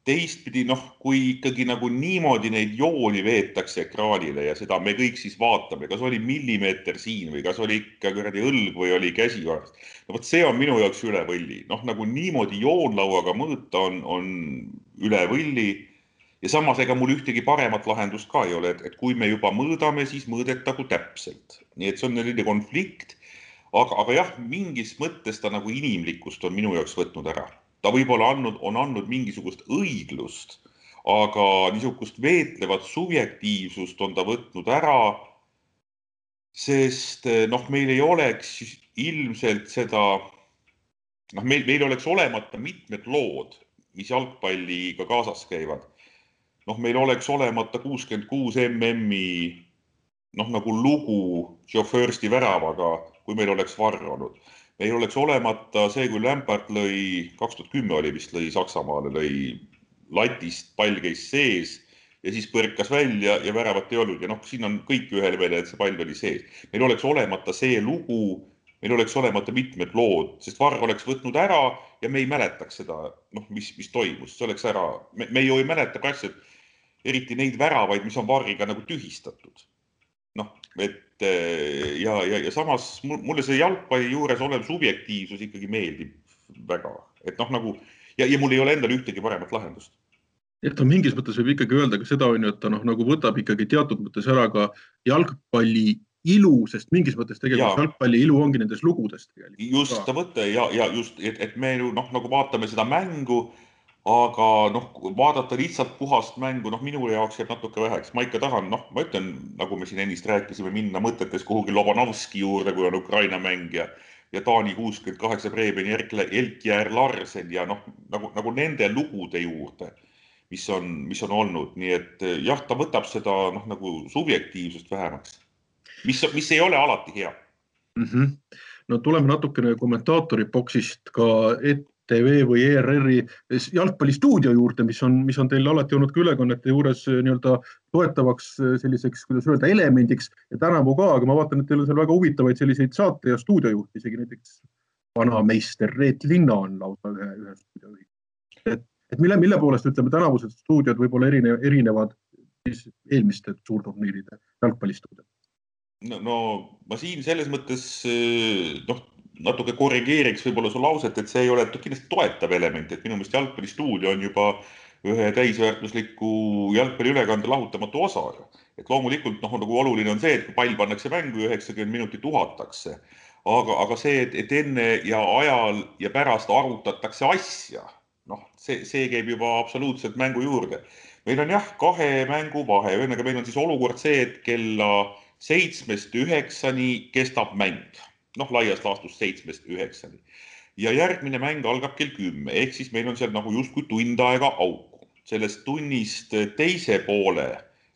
teistpidi noh, kui ikkagi nagu niimoodi neid jooni veetakse ekraanile ja seda me kõik siis vaatame, kas oli millimeeter siin või kas oli ikka kuradi õlg või oli käsivarst. no vot, see on minu jaoks üle võlli, noh nagu niimoodi joonlauaga mõõta on, on üle võlli. Ja samas, ega mul ühtegi paremat lahendust ka ei ole, et, et kui me juba mõõdame, siis mõõdetagu täpselt, nii et see on selline konflikt aga, aga jah, mingis mõttes ta nagu inimlikkust on minu jaoks võtnud ära. ta võib-olla andnud, on andnud mingisugust õiglust, aga niisugust veetlevat subjektiivsust on ta võtnud ära. sest noh, meil ei oleks ilmselt seda, noh, meil, meil oleks olemata mitmed lood, mis jalgpalliga kaasas käivad. Noh, meil oleks olemata kuuskümmend kuus MM-i noh, nagu lugu Joe Firsti väravaga, kui meil oleks varr olnud. meil oleks olemata see, kui Lämpart lõi, kaks tuhat kümme oli vist, lõi Saksamaale, lõi latist, pall käis sees ja siis põrkas välja ja väravat ei olnud ja noh, siin on kõik ühele meele, et see pall oli sees. meil oleks olemata see lugu, meil oleks olemata mitmed lood, sest varr oleks võtnud ära ja me ei mäletaks seda, noh, mis, mis toimus, see oleks ära, me ei mäleta praktiliselt eriti neid väravaid, mis on varriga nagu tühistatud noh, et eh, ja, ja, ja samas mulle see jalgpalli juures olev subjektiivsus ikkagi meeldib väga, et noh, nagu ja, ja mul ei ole endal ühtegi paremat lahendust et ta mingis mõttes võib ikkagi öelda ka seda, on ju, et ta noh, nagu võtab ikkagi teatud mõttes ära ka jalgpalli ilu, sest mingis mõttes tegelikult ja. jalgpalli ilu ongi nendes lugudes. just, ta mõte ja, ja just, et, et me ju noh, nagu vaatame seda mängu aga noh, vaadata lihtsalt puhast mängu, noh, minu jaoks jääb natuke väheks, ma ikka tahan, noh, ma ütlen, nagu me siin ennist rääkisime, minna mõtetes kuhugi Lobanovski juurde, kui on Ukraina mängija ja Taani kuuskümmend kaheksa Brebeni, Elkjär Larsen ja noh, nagu, nagu nende lugude juurde, mis on, mis on olnud, nii et jah, ta võtab seda noh, nagu subjektiivsust vähemaks, mis, mis ei ole alati hea mm. -hmm. no tuleme natukene kommentaatori boksist ka ette TV või ERR-i jalgpallistuudio juurde, mis on, mis on teil alati olnud ka ülekannete juures eh, nii-öelda toetavaks eh, selliseks, kuidas öelda, elemendiks ja tänavu ka, aga ma vaatan, et teil on seal väga huvitavaid selliseid saate ja stuudiojuhte, isegi näiteks vanameister Reet Linna on lausa ühe, ühe stuudiojuhi. et, et mille, mille poolest ütleme, tänavused stuudiod võib-olla erine, erinevad siis eelmiste suurturniiride jalgpallistuudiod? no, no ma siin selles mõttes eh, noh natuke korrigeeriks võib-olla su lauset, et see ei ole kindlasti toetav element, et minu meelest jalgpallistuudio on juba ühe täisväärtusliku jalgpalliülekande lahutamatu osa. et loomulikult noh, nagu oluline on see, et kui pall pannakse mängu ja üheksakümmend minutit uhatakse, aga, aga see, et, et enne ja ajal ja pärast arutatakse asja, noh, see, see käib juba absoluutselt mängu juurde. meil on jah, kahe mängu vahe, ühesõnaga meil on siis olukord see, et kella seitsmest üheksani kestab mäng noh, laias laastus seitsmest üheksani. ja järgmine mäng algab kell kümme, ehk siis meil on seal nagu justkui tund aega auku. sellest tunnist teise poole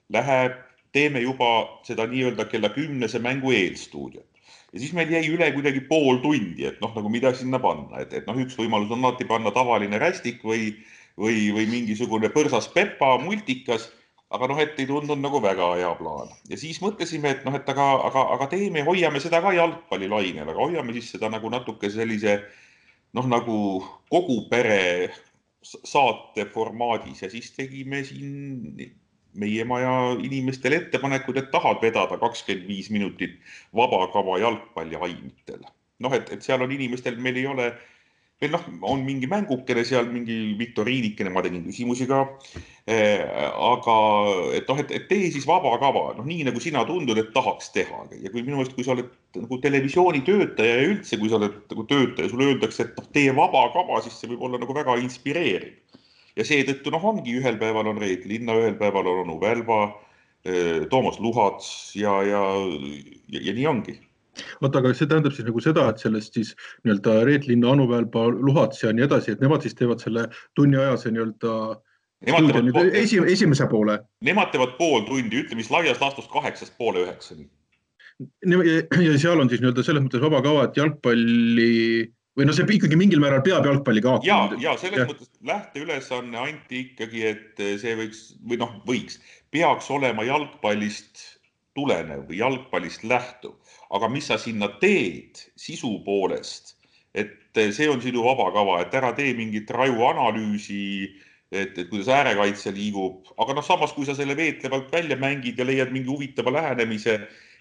läheb, teeme juba seda nii-öelda kella kümnese mängu eelstuudiot ja siis meil jäi üle kuidagi pool tundi, et noh, nagu mida sinna panna, et, et noh, üks võimalus on alati panna tavaline rästik või, või, või mingisugune põrsas Pepa multikas aga noh, et ei tundunud nagu väga hea plaan ja siis mõtlesime, et noh, et aga, aga, aga teeme, hoiame seda ka jalgpallilainel, aga hoiame siis seda nagu natuke sellise noh, nagu kogu pere saate formaadis ja siis tegime siin meie maja inimestele ettepanekud, et tahad vedada kakskümmend viis minutit vaba kava jalgpalli ainetel. noh, et, et seal on inimestel, meil ei ole veel noh, on mingi mängukene seal, mingi viktoriinikene, ma tegin küsimusi ka eh,. aga et noh, et, et tee siis vaba kava, noh, nii nagu sina tundud, et tahaks teha ja kui minu meelest, kui sa oled nagu televisioonitöötaja ja üldse, kui sa oled nagu töötaja, sulle öeldakse, et noh, tee vaba kava, siis see võib olla nagu väga inspireeriv. ja seetõttu noh, ongi ühel päeval on Reet Linna, ühel päeval on onu Välba eh,, Toomas Luhats ja, ja, ja, ja nii ongi oota, aga see tähendab siis nagu seda, et sellest siis nii-öelda Reet Linna, Anu Välba, Luhats ja nii edasi, et nemad siis teevad selle tunniajase nii-öelda esi, esimese poole. Nemad teevad pool tundi, ütleme siis laias laastus kaheksast poole üheksani. ja seal on siis nii-öelda selles mõttes vaba kava, et jalgpalli või noh, see ikkagi mingil määral peab jalgpalliga haakuma. ja, ja selles ja. mõttes lähteülesanne anti ikkagi, et see võiks või noh, võiks, peaks olema jalgpallist tulenev või jalgpallist lähtuv aga mis sa sinna teed sisu poolest, et see on sinu vaba kava, et ära tee mingit raju analüüsi, et, et kuidas äärekaitse liigub, aga noh, samas kui sa selle veetlevalt välja mängid ja leiad mingi huvitava lähenemise,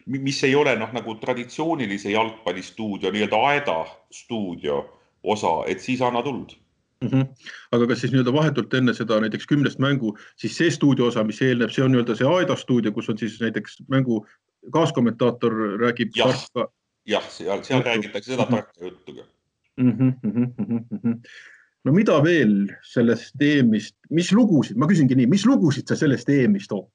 mis ei ole noh, nagu traditsioonilise jalgpallistuudio nii-öelda aeda stuudio osa, et siis anna tuld mm. -hmm. aga kas siis nii-öelda vahetult enne seda näiteks kümnest mängu, siis see stuudio osa, mis eelneb, see on nii-öelda see Aeda stuudio, kus on siis näiteks mängu kaaskommentaator räägib jah, jah, seal, seal räägitakse seda tarka juttu ka mm. -hmm, mm -hmm. no mida veel sellest EM-ist, mis lugusid, ma küsingi nii, mis lugusid sa sellest EM-ist ootad?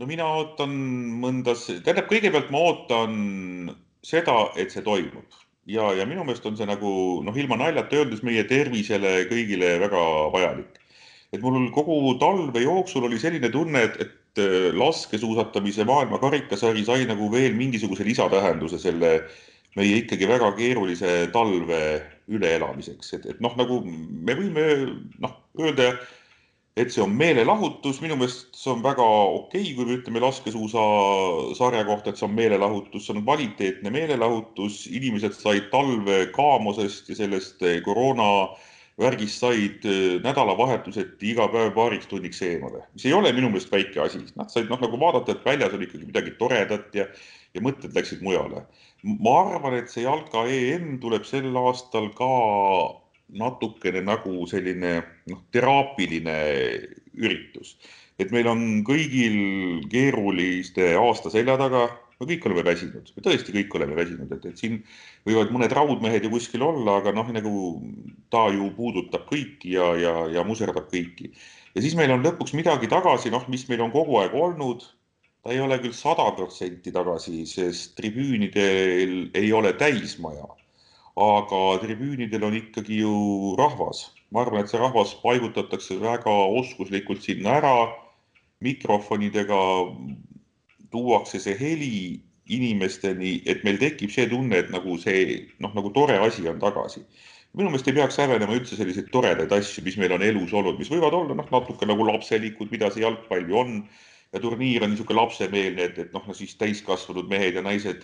no mina ootan mõndas, tähendab, kõigepealt ma ootan seda, et see toimub ja, ja minu meelest on see nagu noh, ilma naljata öeldes meie tervisele kõigile väga vajalik. et mul kogu talve jooksul oli selline tunne, et, et laskesuusatamise maailma karikasari sai nagu veel mingisuguse lisatähenduse selle meie ikkagi väga keerulise talve üleelamiseks, et, et noh, nagu me võime noh, öelda, et see on meelelahutus, minu meelest see on väga okei okay,, kui me ütleme laskesuusasarja kohta, et see on meelelahutus, see on kvaliteetne meelelahutus, inimesed said talve kaamosest ja sellest koroona värgist said äh, nädalavahetuseti iga päev paariks tunniks eemale, mis ei ole minu meelest väike asi. Nad said noh, nagu vaadata, et väljas on ikkagi midagi toredat ja, ja mõtted läksid mujale. ma arvan, et see jalka EM tuleb sel aastal ka natukene nagu selline noh, teraapiline üritus, et meil on kõigil keeruliste aasta selja taga me kõik oleme väsinud, me tõesti kõik oleme väsinud, et, et siin võivad mõned raudmehed ju kuskil olla, aga noh, nagu ta ju puudutab kõiki ja, ja, ja muserdab kõiki. ja siis meil on lõpuks midagi tagasi, noh, mis meil on kogu aeg olnud. ta ei ole küll sada protsenti tagasi, sest tribüünidel ei ole täismaja. aga tribüünidel on ikkagi ju rahvas. ma arvan, et see rahvas paigutatakse väga oskuslikult sinna ära mikrofonidega tuuakse see heli inimesteni, et meil tekib see tunne, et nagu see noh, nagu tore asi on tagasi. minu meelest ei peaks häbenema üldse selliseid toredaid asju, mis meil on elus olnud, mis võivad olla noh, natuke nagu lapselikud, mida see jalgpall ju on. ja turniir on niisugune lapsemeelne, et, et noh, siis täiskasvanud mehed ja naised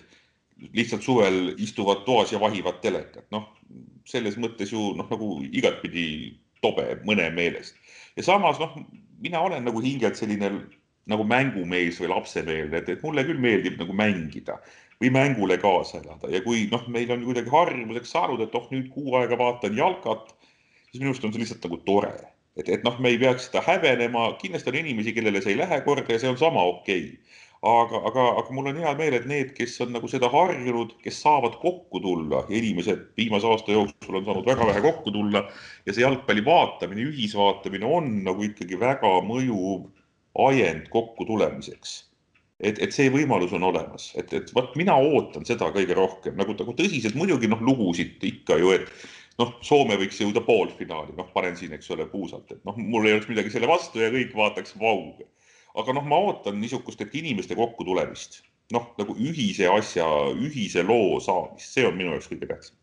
lihtsalt suvel istuvad toas ja vahivad telekat, noh selles mõttes ju noh, nagu igatpidi tobe mõne meelest. ja samas noh, mina olen nagu hingelt selline nagu mängumees või lapsemeelne, et, et mulle küll meeldib nagu mängida või mängule kaasa elada. Ja kui noh, meil on kuidagi harjumuseks saanud, et oh, nüüd kuu aega vaatan jalkat, siis minu arust on see lihtsalt nagu tore, et, et noh, me ei peaks seda häbenema, kindlasti on inimesi, kellele see ei lähe korda ja see on sama okei. Okay. aga, aga, aga mul on hea meel, et need, kes on nagu seda harjunud, kes saavad kokku tulla inimesed viimase aasta jooksul on saanud väga vähe kokku tulla ja see jalgpalli vaatamine, ühisvaatamine on nagu ikkagi väga mõjuv ajend kokku tulemiseks. et, et see võimalus on olemas, et, et vot mina ootan seda kõige rohkem. Nagu, nagu tõsiselt muidugi noh, lugusid ikka ju, et noh, Soome võiks jõuda poolfinaali, noh, panen siin, eks ole, puusalt, et noh, mul ei oleks midagi selle vastu ja kõik vaataks vauga. aga noh, ma ootan niisugust, et inimeste kokkutulemist, noh, nagu ühise asja, ühise loo saamist, see on minu jaoks kõige tähtsam.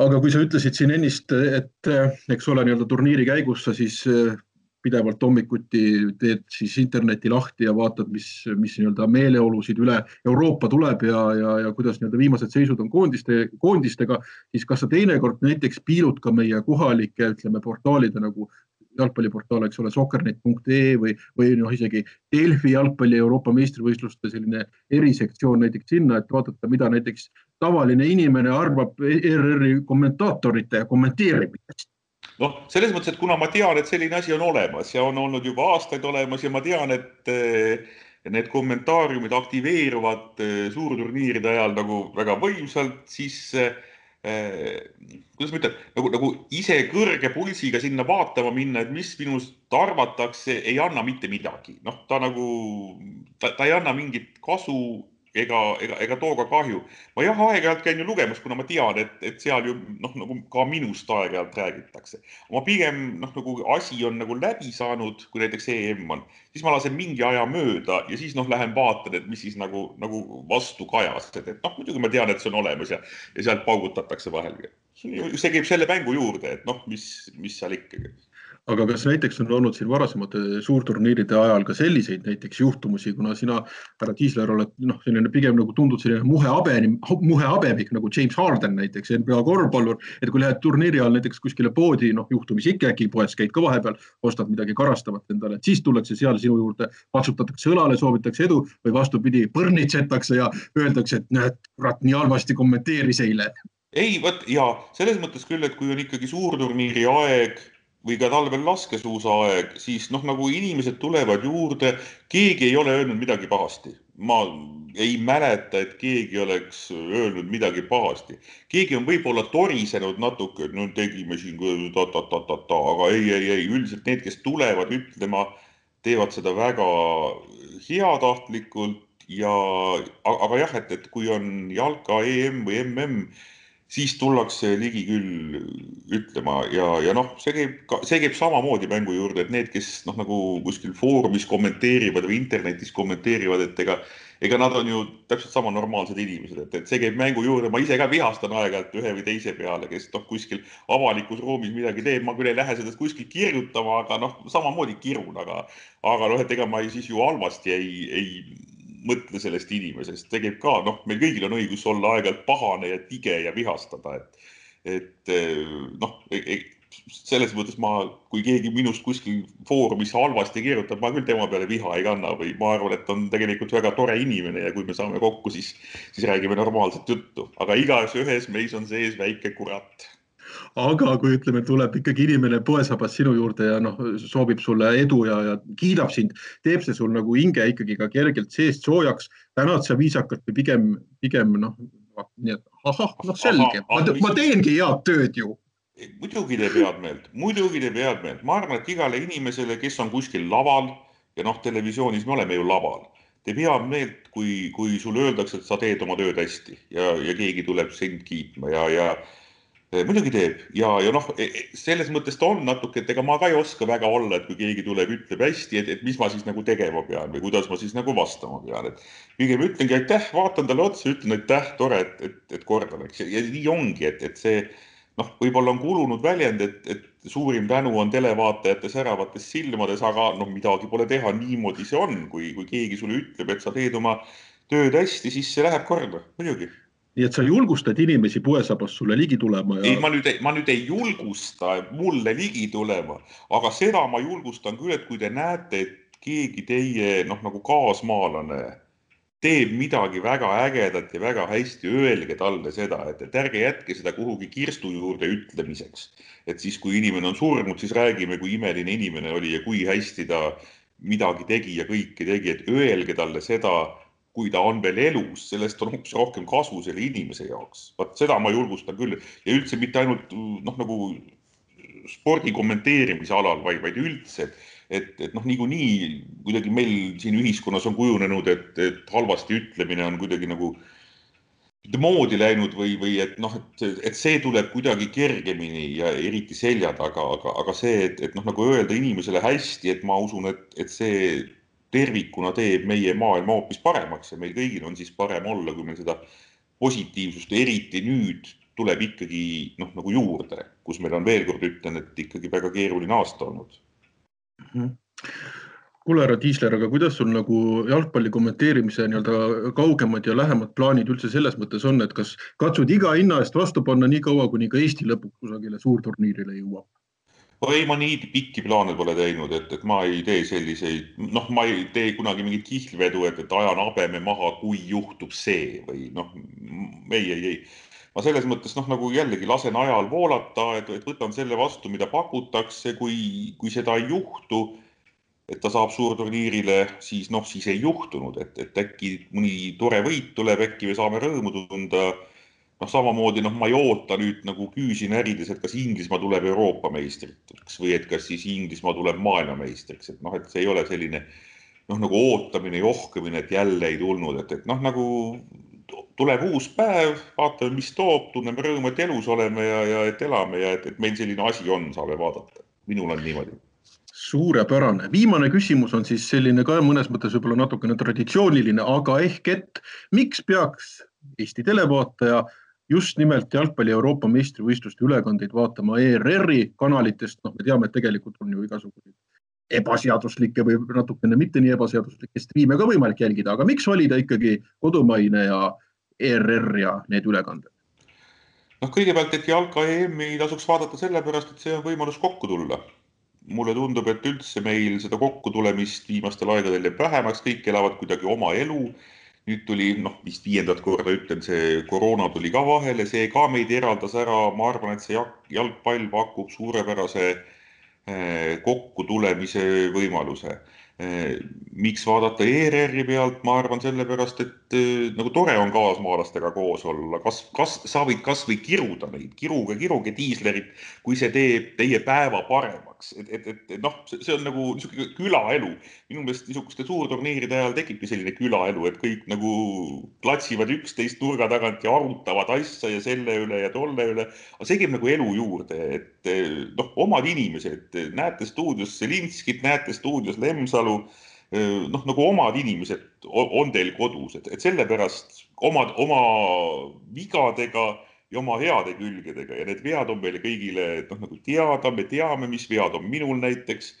Aga kui sa ütlesid siin ennist, et eks ole, nii-öelda turniiri käigus sa siis pidevalt hommikuti teed siis interneti lahti ja vaatad, mis, mis nii-öelda meeleolusid üle Euroopa tuleb ja, ja, ja kuidas nii-öelda viimased seisud on koondiste, koondistega, siis kas sa teinekord näiteks piilud ka meie kohalike, ütleme, portaalide nagu jalgpalliportaal, eks ole, soccernet.ee või, või noh, isegi Delfi jalgpalli Euroopa meistrivõistluste selline erisektsioon näiteks sinna, et vaadata, mida näiteks tavaline inimene arvab ERR-i kommentaatorite kommenteerimisest noh, selles mõttes, et kuna ma tean, et selline asi on olemas ja on olnud juba aastaid olemas ja ma tean, et eh, need kommentaariumid aktiveeruvad eh, suurturniiride ajal nagu väga võimsalt, siis eh, kuidas ma ütlen, nagu, nagu ise kõrge pulsiga sinna vaatama minna, et mis minust arvatakse, ei anna mitte midagi. noh, ta nagu, ta ei anna mingit kasu ega, ega, ega too ka kahju. ma jah, aeg-ajalt käin ju lugemas, kuna ma tean, et, et seal ju noh, nagu ka minust aeg-ajalt räägitakse. ma pigem noh, nagu asi on nagu läbi saanud, kui näiteks EM on, siis ma lasen mingi aja mööda ja siis noh, lähen vaatan, et mis siis nagu, nagu vastu kajas, et, noh, muidugi ma tean, et see on olemas ja, ja sealt paugutatakse vahelgi. see käib selle mängu juurde, et noh, mis, mis seal ikkagi aga kas näiteks on olnud siin varasemate suurturniiride ajal ka selliseid näiteks juhtumusi, kuna sina, härra Tiisler, oled noh, selline pigem nagu tundud selline muhe habeni, muhe habemik nagu James Harden näiteks, NBA korvpallur, et kui lähed turniiri ajal näiteks kuskile poodi, noh juhtumisi ikkagi poes käid ka vahepeal, ostad midagi karastavat endale, et siis tullakse seal sinu juurde, patsutatakse õlale, soovitakse edu või vastupidi, põrnitsetakse ja öeldakse, et näed, kurat, nii halvasti kommenteeris eile. Ei, vot ja selles mõttes küll, et kui on ikkagi suurturniiri aeg või ka talvel laskesuusaaeg, siis noh, nagu inimesed tulevad juurde, keegi ei ole öelnud midagi pahasti. ma ei mäleta, et keegi oleks öelnud midagi pahasti. keegi on võib-olla torisenud natuke, et no tegime siin ta-ta-ta-ta-ta, aga ei, ei, ei, üldiselt need, kes tulevad ütlema, teevad seda väga heatahtlikult ja, aga jah, et, et kui on jalka EM või MM siis tullakse ligi küll ütlema ja, ja noh, see käib see käib samamoodi mängu juurde, et need, kes noh, nagu kuskil foorumis kommenteerivad või internetis kommenteerivad, et ega, ega nad on ju täpselt sama normaalsed inimesed, et, et see käib mängu juurde, ma ise ka vihastan aeg-ajalt ühe või teise peale, kes noh, kuskil avalikus ruumis midagi teeb, ma küll ei lähe sellest kuskil kirjutama, aga noh, samamoodi kirun, aga, aga noh, et ega ma ei, siis ju halvasti ei, ei mõtle sellest inimesest, see käib ka, noh, meil kõigil on õigus olla aeg-ajalt pahane ja tige ja vihastada, et, et noh, e, e, selles mõttes ma, kui keegi minust kuskil foorumis halvasti kirjutab, ma küll tema peale viha ei kanna või ma arvan, et on tegelikult väga tore inimene ja kui me saame kokku, siis, siis räägime normaalset juttu, aga igas ühes meis on sees väike kurat aga kui ütleme, tuleb ikkagi inimene poesabas sinu juurde ja noh, soovib sulle edu ja, ja kiidab sind, teeb see sul nagu hinge ikkagi ka kergelt seest soojaks, tänad sa viisakalt või pigem, pigem noh, nii et ahah, noh selge, ma teengi head tööd ju. Muidugi teeb head meelt, muidugi teeb head meelt, ma arvan, et igale inimesele, kes on kuskil laval ja noh, televisioonis me oleme ju laval, teeb head meelt, kui, kui sulle öeldakse, et sa teed oma tööd hästi ja, ja keegi tuleb sind kiitma ja, ja muidugi teeb. Ja, ja noh, e, e, selles mõttes ta on natuke, et ega ma ka ei oska väga olla, et kui keegi tuleb, ütleb hästi, et, et mis ma siis nagu tegema pean või kuidas ma siis nagu vastama pean, et pigem ütlengi aitäh, vaatan talle otsa, ütlen aitäh, tore, et, et, et kordan, eks. Ja nii ongi, et, et see noh, võib-olla on kulunud väljend, et, et suurim tänu on televaatajate säravates silmades, aga noh, midagi pole teha, niimoodi see on, kui, kui keegi sulle ütleb, et sa teed oma tööd hästi, siis see läheb korda, muidugi nii et sa julgustad inimesi poesabast sulle ligi tulema ja.... ei, ma nüüd, ma nüüd ei julgusta mulle ligi tulema, aga seda ma julgustan küll, et kui te näete, et keegi teie noh, nagu kaasmaalane teeb midagi väga ägedat ja väga hästi, öelge talle seda, et, et ärge jätke seda kuhugi kirstu juurde ütlemiseks. et siis, kui inimene on surnud, siis räägime, kui imeline inimene oli ja kui hästi ta midagi tegi ja kõike tegi, et öelge talle seda kui ta on veel elus, sellest on hoopis rohkem kasu selle inimese jaoks. vot seda ma julgustan küll ja üldse mitte ainult noh, nagu spordi kommenteerimise alal, vaid, vaid üldse, et, et noh, niikuinii kuidagi meil siin ühiskonnas on kujunenud, et, et halvasti ütlemine on kuidagi nagu moodi läinud või, või et noh, et, et see tuleb kuidagi kergemini ja eriti selja taga, aga, aga see, et, et noh, nagu öelda inimesele hästi, et ma usun, et, et see tervikuna teeb meie maailma hoopis paremaks ja meil kõigil on siis parem olla, kui meil seda positiivsust, eriti nüüd tuleb ikkagi noh, nagu juurde, kus meil on veel kord ütlen, et ikkagi väga keeruline aasta olnud mm. -hmm kuule, härra Tiisler, aga kuidas sul nagu jalgpalli kommenteerimise nii-öelda kaugemad ja lähemad plaanid üldse selles mõttes on, et kas katsud iga hinna eest vastu panna nii kaua, kuni ka Eesti lõpuks kusagile suurturniirile jõuab? Ei, ma nii pikki plaane pole teinud, et, et ma ei tee selliseid, noh, ma ei tee kunagi mingit kihlvedu, et, et ajan habeme maha, kui juhtub see või noh, ei, ei, ei. ma selles mõttes noh, nagu jällegi lasen ajal voolata, et, et võtan selle vastu, mida pakutakse, kui, kui seda ei juhtu, et ta saab suurturniirile, siis noh, siis ei juhtunud, et, et äkki mõni tore võit tuleb, äkki me saame rõõmu tunda noh, samamoodi noh, ma ei oota nüüd nagu küüsi närides, et kas Inglismaa tuleb Euroopa meistriks või et kas siis Inglismaa tuleb maailmameistriks, et noh, et see ei ole selline noh, nagu ootamine, johkamine, et jälle ei tulnud, et, et noh, nagu tuleb uus päev, vaatame, mis toob, tunneme rõõmu, et elus oleme ja, ja et elame ja et, et meil selline asi on, saame vaadata. minul on niimoodi suurepärane, viimane küsimus on siis selline ka mõnes mõttes võib-olla natukene traditsiooniline, aga ehk et miks peaks Eesti televaataja just nimelt jalgpalli Euroopa meistrivõistluste ülekandeid vaatama ERR-i kanalitest, noh, me teame, et tegelikult on ju igasuguseid ebaseaduslikke või natukene mitte nii ebaseaduslikke striime ka võimalik jälgida, aga miks valida ikkagi kodumaine ja ERR ja need ülekanded? noh, kõigepealt, et jalka EM-i tasuks vaadata sellepärast, et see on võimalus kokku tulla. mulle tundub, et üldse meil seda kokkutulemist viimastel aegadel jääb vähemaks, kõik elavad kuidagi oma elu nüüd tuli noh, vist viiendat korda ütlen, see koroona tuli ka vahele, see ka meid eraldas ära, ma arvan, et see jalgpall pakub suurepärase kokkutulemise võimaluse. Miks vaadata ERR-i pealt, ma arvan sellepärast, et nagu tore on kaasmaalastega koos olla, kas, kas sa võid kasvõi kiruda neid, kiruge, kiruge diislerit, kui see teeb teie päeva paremaks, et, et, et noh, see on nagu niisugune külaelu. minu meelest niisuguste suurturniiride ajal tekibki selline külaelu, et kõik nagu klatsivad üksteist nurga tagant ja arutavad asja ja selle üle ja tolle üle. aga see käib nagu elu juurde, et noh, omad inimesed, näete stuudios Zelinskit, näete stuudios Lemsalu Lemsalu noh, nagu omad inimesed on teil kodus, et, et sellepärast omad, oma vigadega ja oma heade külgedega. Ja need vead on meile kõigile noh, nagu teada, me teame, mis vead on minul näiteks.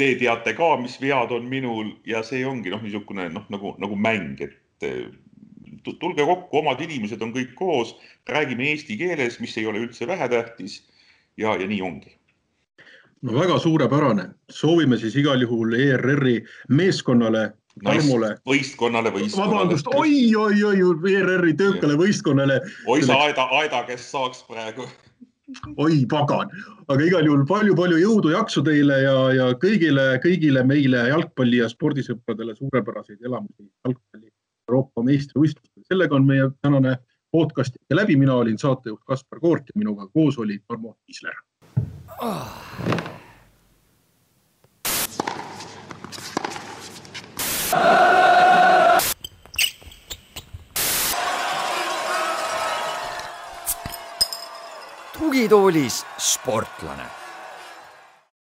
Te teate ka, mis vead on minul. Ja see ongi noh, niisugune noh, nagu, nagu mäng, et tulge kokku, omad inimesed on kõik koos, räägime eesti keeles, mis ei ole üldse vähetähtis. ja, ja nii ongi. No väga suurepärane, soovime siis igal juhul ERR-i meeskonnale Tarmole. võistkonnale, võistkonnale. vabandust, oi, oi, oi, ERR-i töökale võistkonnale. oi sa Aeda, Aeda, kes saaks praegu. oi pagan, aga igal juhul palju-palju jõudu, jaksu teile ja, ja kõigile, kõigile meile jalgpalli ja spordisõpradele suurepäraseid elamusi jalgpalli Euroopa meistrivõistlustel. sellega on meie tänane podcast läbi, mina olin saatejuht Kaspar Koort ja minuga koos oli Tarmo Kiisler oh.. Tugitoolis sportlane